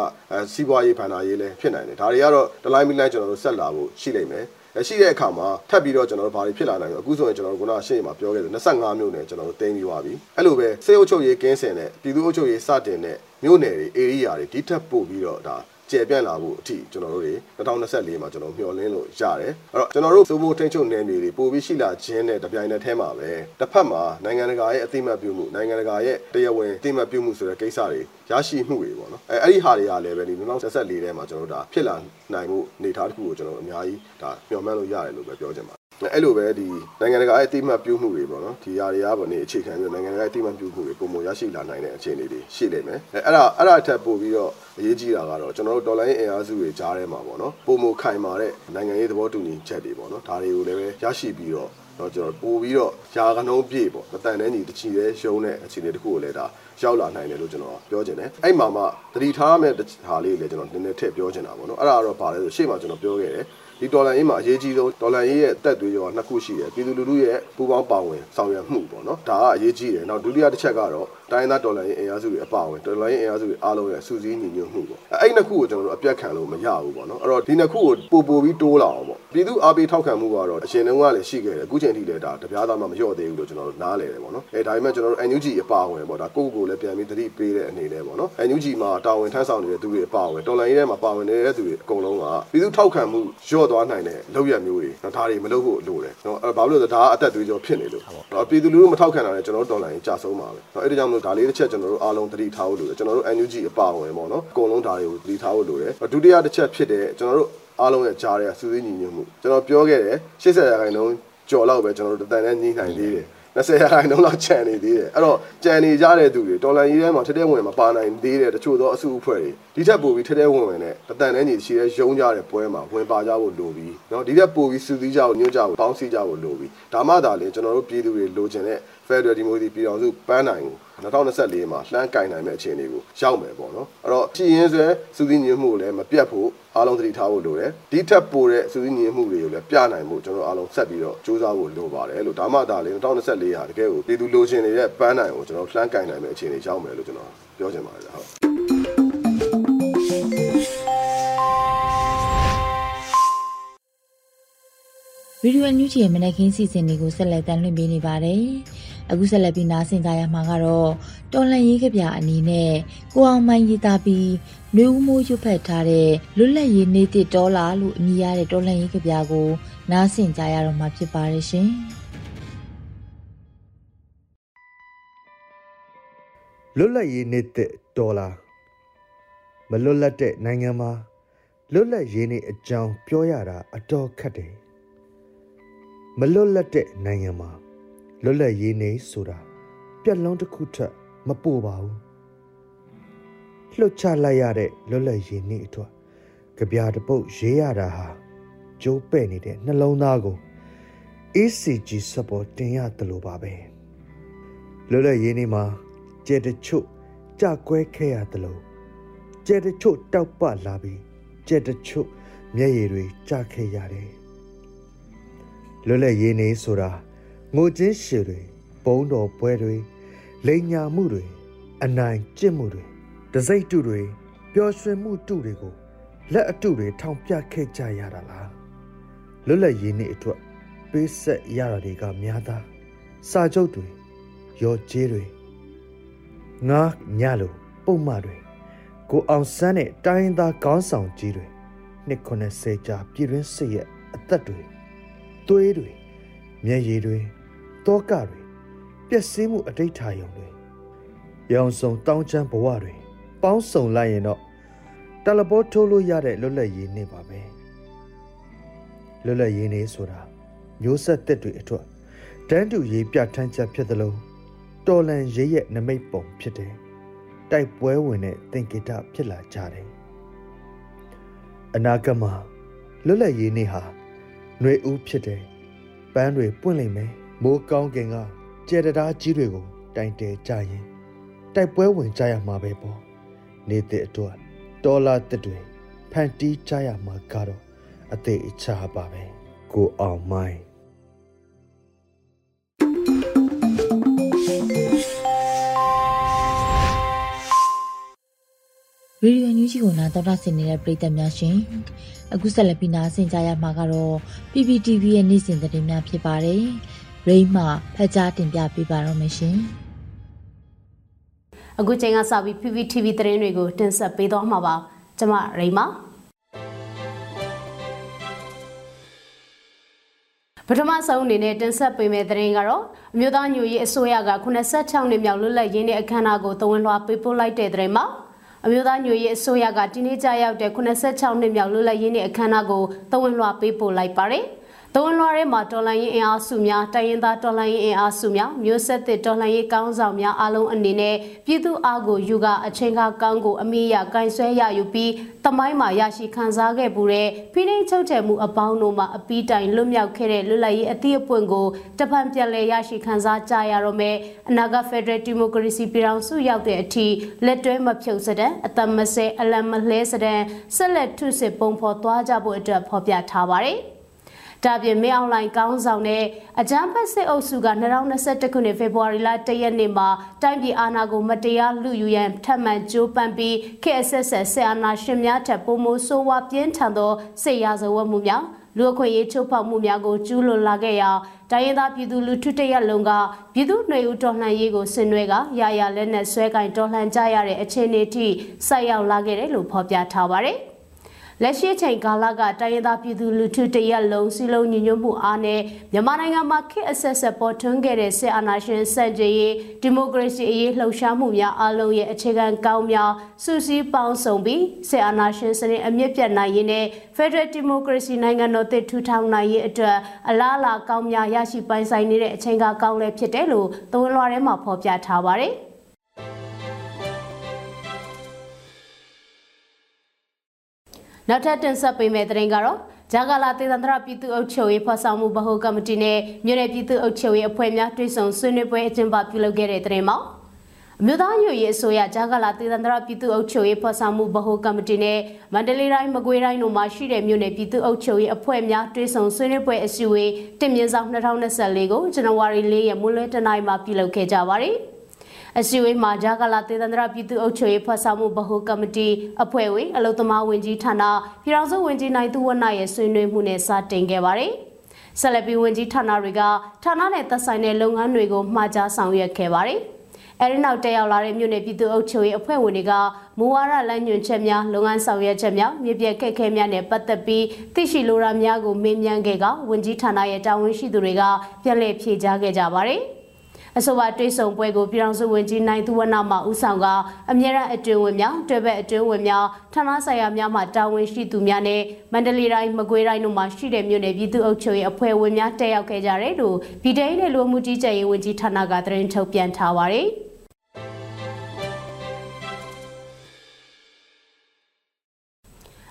စီးပွားရေးဖန်တာရေးလည်းဖြစ်နိုင်တယ်ဒါတွေကတော့ဒလိုင်းမီလိုင်းကျွန်တော်တို့ဆက်လာဖို့ရှိလိမ့်မယ်ရှိတဲ့အခါမှာထပ်ပြီးတော့ကျွန်တော်တို့ဘာတွေဖြစ်လာနိုင်လဲအခုဆိုရင်ကျွန်တော်တို့ခုနရှေ့မှာပြောခဲ့တယ်25မြို့နယ်ကျွန်တော်တို့တင်းပြီးသွားပြီအဲ့လိုပဲစေအုပ်ချုပ်ရေးကင်းစင်တဲ့ပြည်သူ့အုပ်ချုပ်ရေးစတင်တဲ့မြို့နယ်တွေ area တွေဒီထက်ပို့ပြီးတော့ဒါ ကျေပြန့်လာဖို့အထိကျွန်တော်တို့တွေ2024မှာကျွန်တော်မျှော်လင့်လို့ရတယ်အဲ့တော့ကျွန်တော်တို့စိုးဖို့ထိန်းချုပ်နယ်မြေတွေပို့ပြီးရှိလာခြင်းနဲ့တပြိုင်နက်တည်းမှာပဲတစ်ဖက်မှာနိုင်ငံတကာရဲ့အသိမှတ်ပြုမှုနိုင်ငံတကာရဲ့တရားဝင်အသိမှတ်ပြုမှုဆိုတဲ့ကိစ္စတွေရရှိမှုတွေပေါ့နော်အဲအဲ့ဒီဟာတွေကလည်းပဲဒီ2024ထဲမှာကျွန်တော်တို့ဒါဖြစ်လာနိုင်မှုအနေအထားတစ်ခုကိုကျွန်တော်အများကြီးဒါမျှော်မှန်းလို့ရတယ်လို့ပဲပြောချင်ပါတယ် အဲ့လိုပဲဒီနိုင်ငံတကာရဲ့အတိမတ်ပြုမှုတွေပေါ့နော်ဒီຢာတွေကပေါ့နေအခြေခံပြီးနိုင်ငံတကာရဲ့အတိမတ်ပြုမှုတွေပုံမရရှိလာနိုင်တဲ့အခြေအနေတွေရှိလိမ့်မယ်အဲအဲ့ဒါအဲ့ဒါအထက်ပို့ပြီးတော့အရေးကြီးတာကတော့ကျွန်တော်တို့ဒေါ်လာရေးအင်အားစုတွေကြားထဲမှာပေါ့နော်ပုံမခိုင်မာတဲ့နိုင်ငံရေးသဘောတူညီချက်တွေပေါ့နော်ဒါတွေကိုလည်းပဲရရှိပြီးတော့တော့ကျွန်တော်ပို့ပြီးတော့ယာကနှုံးပြည့်ပေါ့မတန်တဲ့ညီတချီတဲ့ရုံးတဲ့အခြေအနေတခုကိုလည်းဒါရောက်လာနိုင်တယ်လို့ကျွန်တော်ပြောချင်တယ်အဲ့မှာမှတတိထားမဲ့ဟာလေးလည်းကျွန်တော်နည်းနည်းထည့်ပြောချင်တာပေါ့နော်အဲ့ဒါကတော့ပါလဲဆိုရှေ့မှာကျွန်တော်ပြောခဲ့တယ် ဒီဒေါ်လာအင်းမှာအရေးကြီးဆုံးဒေါ်လာအင်းရဲ့တက်သွေးရောနှစ်ခုရှိတယ်ပြည်သူလူထုရဲ့ပူးပေါင်းပါဝင်ဆောင်ရွက်မှုပေါ့နော်ဒါကအရေးကြီးတယ်နောက်ဒုတိယတစ်ချက်ကတော့တိုင်းသားဒေါ်လာအင်းအင်အားစုတွေအပါဝင်ဒေါ်လာအင်းအင်အားစုတွေအားလုံးရဲ့စုစည်းညီညွတ်မှုပေါ့အဲ့နှစ်ခုကိုကျွန်တော်တို့အပြတ်ခံလို့မရဘူးပေါ့နော်အဲ့တော့ဒီနှစ်ခုကိုပို့ပို့ပြီးတိုးလာအောင်ပေါ့ပြည်သူအားပေးထောက်ခံမှုကတော့အရှင်တုန်းကလည်းရှိခဲ့တယ်အခုချိန်ထိလည်းဒါတပြားသားမှမလျော့သေးဘူးလို့ကျွန်တော်တို့နားလည်တယ်ပေါ့နော်အဲဒါပေမဲ့ကျွန်တော်တို့ NUG အပါဝင်ပေါ့ဒါကိုယ့်ကိုယ်လည်းပြန်ပြီးသတိပေးတဲ့အနေနဲ့ပေါ့နော် NUG မှာတာဝန်ထမ်းဆောင်နေတဲ့သူတွေအပါဝင်တော်လိုင်းရဲမှာပါဝင်နေတဲ့သူတွေအကုန်လုံးကပြည်သူထောက်ခံမှုလျော့သွားနိုင်တဲ့လောက်ရမျိုးတွေဒါတွေမလုပ်ဖို့လိုတယ်နော်အဲဘာလို့လဲဆိုတော့ဒါကအသက်သွေးကြောဖြစ်နေလို့နော်ပြည်သူလူထုမထောက်ခံတာလည်းကျွန်တော်တို့တော်လိုင်းကြာဆုံးပါပဲနော်အဲ့ဒါကြောင့်မလို့ဒါလေးတစ်ချက်ကျွန်တော်တို့အားလုံးသတိထားဖို့လိုတယ်ကျွန်တော်တို့ NUG အပါဝင်ပေါ့နော်အကုန်လုံးဒါတွေကိုသတိထားဖို့လိုတယ်ဒုတိယတစ်ချက်ဖြစ်တဲ့ကျွန်တော်တို့အားလုံးရဲ့ကြားတဲ့စူးစိညီညွတ်မှုကျွန်တော်ပြောခဲ့တယ်80ရာခိုင်နှုန်းကြော်လောက်ပဲကျွန်တော်တို့တန်တဲ့ညီနိုင်သေးတယ် 20ရာခိုင်နှုန်းလောက်ချန်နေသေးတယ်အဲ့တော့ကြံနေကြတဲ့သူတွေတော်လန်ရေးထဲမှာထက်တဲ့ဝင်မပါနိုင်သေးတဲ့တချို့သောအစုအဖွဲ့တွေဒီထက်ပိုပြီးထက်တဲ့ဝင်ဝင်နဲ့တန်တဲ့ညီရှိတဲ့ရုံးကြတဲ့ပွဲမှာဝင်ပါကြဖို့လိုပြီးเนาะဒီထက်ပိုပြီးစူးစီးကြဖို့ညွှန်ကြဖို့ပေါင်းစည်းကြဖို့လိုပြီးဒါမှသာလေကျွန်တော်တို့ပြည်သူတွေလိုချင်တဲ့ Federal Democracy ပြည်တော်စုပန်းနိုင်ကို 2024မှာလှမ်းကင်နိုင်မဲ့အခြေအနေကိုရောက်မယ်ပေါ့နော်အဲ့တော့ပြည်ရင်းဆွဲစူးစီးညွှန်မှုကိုလည်းမပြတ်ဖို့အားလုံးသတိထားဖို့လိုတယ်ဒီထက်ပိုတဲ့စူးစီးညွှန်မှုတွေကိုလည်းပြနိုင်ဖို့ကျွန်တော်အားလုံးဆက်ပြီးတော့စူးစမ်းဖို့လိုပါတယ်လို့ဒါမှသာလေ2024ဟာတကယ်ကိုပြည်သူလိုချင်နေတဲ့ပန်းနိုင်ကိုကျွန်တော်လှမ်းကင်နိုင်မဲ့အခြေအနေရောက်မယ်လို့ကျွန်တော်ပြောချင်ပါတယ်ဟုတ်ဗီဒီယိုညူချီရဲ့မနက်ခင်းစီစဉ်တွေကိုဆက်လက်တင်လွှင့်ပေးနေပါတယ်။ အခုဆက်လက်ပြီးနားဆင်ကြရမှာကတော့တော်လန်ရေးကပြအနေနဲ့ကိုအောင်မိုင်းရေးသားပြီးနှွေဦးမိုးရွတ်ဖက်ထားတဲ့လွတ်လပ်ရေးနေတစ်ဒေါ်လာလို့အမည်ရတဲ့တော်လန်ရေးကပြကိုနားဆင်ကြရတော့မှာဖြစ်ပါတယ်ရှင်။လွတ်လပ်ရေးနေတဲ့ဒေါ်လာမလွတ်လပ်တဲ့နိုင်ငံမှာလွတ်လပ်ရေးနေအကြောင်းပြောရတာအတော်ခက်တယ်မလွတ်လပ်တဲ့နိုင်ငံမှာ လွတ်လပ်ရေးနေဆိုတာပြက်လုံးတစ်ခုထက်မပိုပါဘူးလှုပ်ချလိုက်ရတဲ့လွတ်လပ်ရေးနေအတွက်ကြပြတပုတ်ရေးရတာဟာကျိုးပဲ့နေတဲ့နှလုံးသားကို ACG စပေါ်တင်ရတယ်လို့ပါပဲလွတ်လပ်ရေးနေမှာကျဲတချို့ကြကွဲခဲ့ရတယ်လို့ကျဲတချို့တောက်ပလာပြီးကျဲတချို့မျက်ရည်တွေကျခဲ့ရတယ်လွတ်လပ်ရေးနေဆိုတာ ငိုချင်းရှည်တွေဘုံတော်ပွဲတွေလိန်ညာမှုတွေအနိုင်ကျင့်မှုတွေတစိမ့်တုတွေပျော်ရွှင်မှုတုတွေကိုလက်အတုတွေထောင်ပြခဲ့ကြရတာလားလွတ်လပ်ရေးနေအတွက်ပေးဆက်ရတာတွေကများသားစာချုပ်တွေရောကျေးတွေငါညလိုပုံမှန်တွေကိုအောင်ဆန်းတဲ့တိုင်းသားခေါင်းဆောင်ကြီးတွေနှစ်90ကြာပြည်တွင်းစစ်ရဲ့အသက်တွေသွေးတွေမျက်ရည်တွေ တောကတွေပျက်စီးမှုအတိတ်ထာယုံတွေရောင်စုံတောင်းချမ်းဘဝတွေပေါင်းစုံလိုက်ရင်တော့တလဘောထိုးလို့ရတဲ့လွတ်လပ်ရေးနေပါပဲလွတ်လပ်ရေးနေဆိုတာမျိုးဆက်သက်တွေအထွတ်တန်းတူရေးပြထမ်းချက်ဖြစ်သလိုတော်လန်ရေးရဲ့နမိတ်ပုံဖြစ်တယ်တိုက်ပွဲဝင်တဲ့သင်္ကေတဖြစ်လာကြတယ်အနာဂတ်မှာလွတ်လပ်ရေးနေ့ဟာຫນွေဦးဖြစ်တယ်ပန်းတွေပွင့်လိမ့်မယ် မိုးကောင်းကင်ကကြဲတရားကြီးတွေကိုတိုင်တဲကြရင်တိုက်ပွဲဝင်ကြရမှာပဲပေါ့နေတဲ့အတွက်ဒေါ်လာတစ်တွေဖန်တီးကြရမှာကတော့အသေးအချာပါပဲကိုအောင်မိုင်းရေဒီယိုညူးကြီးကိုနားတော်တာဆင်နေတဲ့ပရိသတ်များရှင်အခုဆက်လက်ပြီးနားဆင်ကြရမှာကတော့ PPTV ရဲ့နေ့စဉ်သတင်းများဖြစ်ပါတယ် ရိမ့်မှဖတ်ကြားတင်ပြပေးပါတော့မယ်ရှင်အခုချိန်ကစပြီး PPTV သတင်းတွေကိုတင်ဆက်ပေးသွားမှာပါကျွန်မရိမ့်ပါပထမဆုံးအနေနဲ့တင်ဆက်ပေးမယ့်သတင်းကတော့အမျိုးသားညွရေးအစိုးရက86နှစ်မြောက်လွတ်လပ်ရေးနေ့အခမ်းအနားကိုတဝန်လွှာပေးပို့လိုက်တဲ့သတင်းမှာအမျိုးသားညွရေးအစိုးရကဒီနေ့ကြာရောက်တဲ့86နှစ်မြောက်လွတ်လပ်ရေးနေ့အခမ်းအနားကိုတဝန်လွှာပေးပို့လိုက်ပါတယ်။ တဝန်လွှာထဲမှာတော်လှန်ရေးအင်အားစုများတိုင်းရင်းသားတော်လှန်ရေးအင်အားစုများမျိုးဆက်သစ်တော်လှန်ရေးကောင်းဆောင်များအားလုံးအနေနဲ့ပြည်သူအားကိုယူကအချိန်ကကောင်းကိုအမိရကင်ဆွဲရယူပြီးတမိုင်းမှာရရှိခံစားခဲ့ပူတဲ့ဖိနှိပ်ချုပ်ချယ်မှုအပေါင်းတို့မှာအပီးတိုင်လွတ်မြောက်ခဲ့တဲ့လွတ်လပ်ရေးအသည့်အပွင့်ကိုတပံပြန်လည်ရရှိခံစားကြရတော့မယ်အနာဂတ်ဖက်ဒရယ်ဒီမိုကရေစီပြည်ထောင်စုရောက်တဲ့အထိလက်တွဲမဖြုတ်စတဲ့အသက်မဆဲအလံမလှဲစတဲ့ဆက်လက်ထုစစ်ပုံဖော်သွားကြဖို့အတွက်ဖော်ပြထားပါတယ်။ ဒါပြင်မင်းအောင်လှိုင်ကောင်းဆောင်တဲ့အကြမ်းဖက်စစ်အုပ်စုက2021ခုနှစ်ဖေဖော်ဝါရီလ1ရက်နေ့မှာတိုင်းပြည်အာဏာကိုမတရားလူယူရန်ထပ်မံကြိုးပမ်းပြီးခေတ်အဆက်ဆက်ဆဲအာဏာရှင်များထက်ပိုမိုဆိုးဝါးပြင်းထန်သောစစ်ရာဇဝတ်မှုများလူအခွင့်အရေးချိုးဖောက်မှုများကိုကျူးလွန်လာခဲ့ရာတိုင်းရင်းသားပြည်သူလူထုတရက်လုံးကပြည်သူ့ຫນွေဦးတော်လှန်ရေးကိုဆင်နွှဲကရာရာလက်နက်ဆွဲကင်တော်လှန်ကြရတဲ့အခြေအနေထိဆိုက်ရောက်လာခဲ့တယ်လို့ဖော်ပြထားပါတယ်။ လက်ရှိချိန်ကာလကတိုင်းရင်းသားပြည်သူလူထုတရက်လုံးစီလုံးညီညွတ်မှုအားနဲ့မြန်မာနိုင်ငံမှာခေတ်အဆက်ဆက်ပေါ်ထွန်းခဲ့တဲ့စစ်အာဏာရှင်စန့်ကျင်ရေးဒီမိုကရေစီအရေးလှုပ်ရှားမှုများအလုံးရဲ့အခြေခံကောင်းများစုစည်းပေါင်းစုံပြီးစစ်အာဏာရှင်စနစ်အမြင့်ပြတ်နိုင်ရေးနဲ့ Federal Democracy နိုင်ငံတော်တည်ထူထောင်နိုင်ရေးအတွက်အလားအလာကောင်းများရရှိပိုင်ဆိုင်နေတဲ့အချိန်ကကောင်းလည်းဖြစ်တယ်လို့သဝန်လွှာထဲမှာဖော်ပြထားပါတယ်။ နောက်ထပ်တင်ဆက်ပေးမယ့်သတင်းကတော့ဂျာကာလာတေသန္တရပြည်သူ့အုပ်ချုပ်ရေးဖော်ဆောင်မှုဗဟိုကော်မတီနဲ့မြို့နယ်ပြည်သူ့အုပ်ချုပ်ရေးအဖွဲ့များတွဲဆုံဆွေးနွေးပွဲအကျင်းပပြုလုပ်ခဲ့တဲ့သတင်းမှာအမျိုးသားညွရေးအစိုးရဂျာကာလာတေသန္တရပြည်သူ့အုပ်ချုပ်ရေးဖော်ဆောင်မှုဗဟိုကော်မတီနဲ့မန္တလေးတိုင်းမကွေးတိုင်းတို့မှာရှိတဲ့မြို့နယ်ပြည်သူ့အုပ်ချုပ်ရေးအဖွဲ့များတွဲဆုံဆွေးနွေးပွဲအစည်းအဝေးတင်မြင့်ဆောင်2024ကိုဇန်နဝါရီ၄ရက်မွန်းလွဲတနိုင်မှာပြုလုပ်ခဲ့ကြပါတယ်။ အစည်းအဝေးမှာဂျာကလာတေသန္တရပြည်သူ့အုပ်ချုပ်ရေးဖွဲ့ဆောင်မှုဗဟိုကော်မတီအဖွဲ့ဝင်အလုံသမားဝင်ကြီးဌာနပြည်ထောင်စုဝင်ကြီးနိုင်သူဝနရဲ့ဆွေးနွေးမှုနဲ့စတင်ခဲ့ပါတယ်။ဆက်လက်ပြီးဝင်ကြီးဌာနတွေကဌာနနဲ့သက်ဆိုင်တဲ့လုပ်ငန်းတွေကိုမှာကြားဆောင်ရွက်ခဲ့ပါတယ်။အဲဒီနောက်တက်ရောက်လာတဲ့မြို့နယ်ပြည်သူ့အုပ်ချုပ်ရေးအဖွဲ့ဝင်တွေကမူဝါဒလမ်းညွှန်ချက်များလုပ်ငန်းဆောင်ရွက်ချက်များမြေပြက်ခက်ခဲများနဲ့ပတ်သက်ပြီးသိရှိလိုတာများကိုမေးမြန်းခဲ့ကဝင်ကြီးဌာနရဲ့တာဝန်ရှိသူတွေကပြန်လည်ဖြေကြားခဲ့ကြပါတယ်။ အဆိုပါတွေးဆုံပွဲကိုပြည်ထောင်စုဝန်ကြီးနိုင်သူဝနမှဦးဆောင်ကအမြဲတမ်းအတွင်းဝင်များတွဲဘက်အတွင်းဝင်များဌာနဆိုင်ရာများမှတာဝန်ရှိသူများနဲ့မန္တလေးတိုင်းမကွေးတိုင်းတို့မှာရှိတဲ့မြို့နယ်ပြည်သူ့အုပ်ချုပ်ရေးအဖွဲ့ဝင်များတက်ရောက်ခဲ့ကြတယ်လို့ပြည်ထောင်စုလူမှုကြီးကြပ်ရေးဝန်ကြီးဌာနကသတင်းထုတ်ပြန်ထားပါတယ်။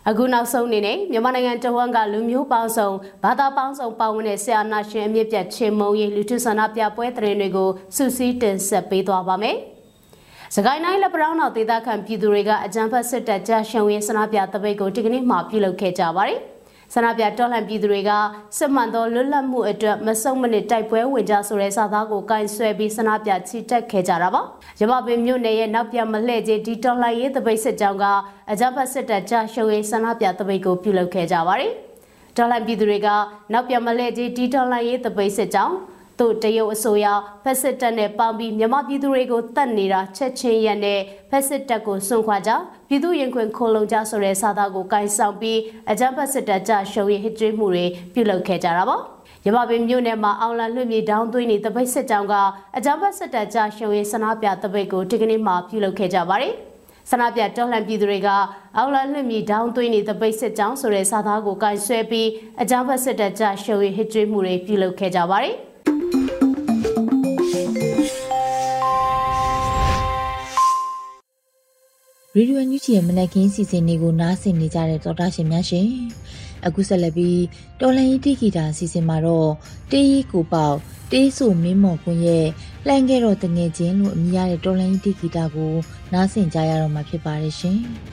အခုနောက်ဆုံးအနေနဲ့မြန်မာနိုင်ငံတဝန်းကလူမျိုးပေါင်းစုံဘာသာပေါင်းစုံပါဝင်တဲ့ဆရာနာရှင်အမြင့်ပြတ်ချင်းမုံရေးလူထုဆန္ဒပြပွဲသတင်းတွေကိုစုစည်းတင်ဆက်ပေးသွားပါမယ်။စကိုင်းတိုင်းလက်ပရောင်းတော်ဒေသခံပြည်သူတွေကအကြံဖတ်စစ်တပ်ကြရှုံရင်းဆန္ဒပြတပိတ်ကိုဒီကနေ့မှပြုလုပ်ခဲ့ကြပါတယ်။ ဆန္ဒပြတော်လှန်ပြည်သူတွေကစစ်မှန်သောလွတ်လပ်မှုအတွက်မဆုံမနစ်တိုက်ပွဲဝင်ကြဆိုတဲ့စာသားကိုကင်ဆွဲပြီးဆန္ဒပြချီတက်ခဲ့ကြတာပါ။ရမပင်မြို့နယ်ရဲ့နောက်ပြမလှဲ့ကြီးဒီတော်လှန်ရေးတပိတ်စစ်ကြောင်းကအကြမ်းဖက်စစ်တပ်ကြရှုံးရေးဆန္ဒပြတပိတ်ကိုပြုလုပ်ခဲ့ကြပါတယ်။တော်လှန်ပြည်သူတွေကနောက်ပြမလှဲ့ကြီးဒီတော်လှန်ရေးတပိတ်စစ်ကြောင်း သို့တရုတ်အစိုးရဖက်စစ်တပ်နဲ့ပေါင်းပြီးမြန်မာပြည်သူတွေကိုတတ်နေတာချက်ချင်းရက်နဲ့ဖက်စစ်တပ်ကိုစွန့်ခွာကြပြည်သူရင်ခွင်ခိုလုံကြဆိုတဲ့စာသားကိုကင်ဆောင်ပြီးအကြမ်းဖက်စစ်တပ်ကြရှုံးရဟစ်ကြွေးမှုတွေပြုလုပ်ခဲ့ကြတာပါရမပင်မြို့နယ်မှာအောင်လန်လွှင့်မြေတောင်းသွင်းနေတပိတ်စစ်ကြောင်းကအကြမ်းဖက်စစ်တပ်ကြားရှုံရေးဆန္ဒပြတပိတ်ကိုဒီကနေ့မှပြုလုပ်ခဲ့ကြပါတယ်။ဆန္ဒပြတော်လှန်ပြည်သူတွေကအောင်လန်လွှင့်မြေတောင်းသွင်းနေတပိတ်စစ်ကြောင်းဆိုတဲ့စာသားကိုကင်ဆွဲပြီးအကြမ်းဖက်စစ်တပ်ကြားရှုံရေးဟစ်ကြွေးမှုတွေပြုလုပ်ခဲ့ကြပါတယ်။ ရေဒီယိုညူချီရဲ့မနက်ခင်းစီစဉ်လေးကိုနားဆင်နေကြတဲ့သောတာရှင်များရှင်အခုဆက်လက်ပြီးတော်လန်ဤတိဂီတာစီစဉ်မှာတော့တေးရီကိုပေါက်တေးဆိုမင်းမော်ကွန်းရဲ့လှန်ခဲ့တော့တငယ်ချင်းလို့အမည်ရတဲ့တော်လန်ဤတိဂီတာကိုနားဆင်ကြရတော့မှာဖြစ်ပါတယ်ရှင်။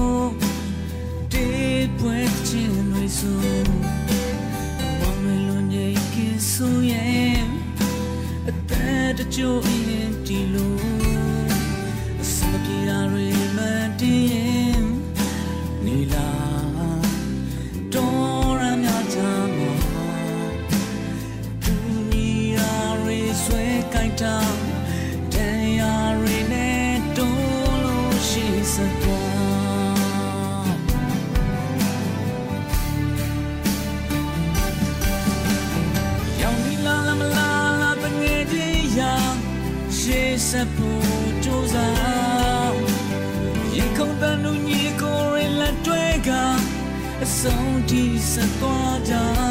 that you're in empty loom. ဆုံးထိဆက်သွားကြ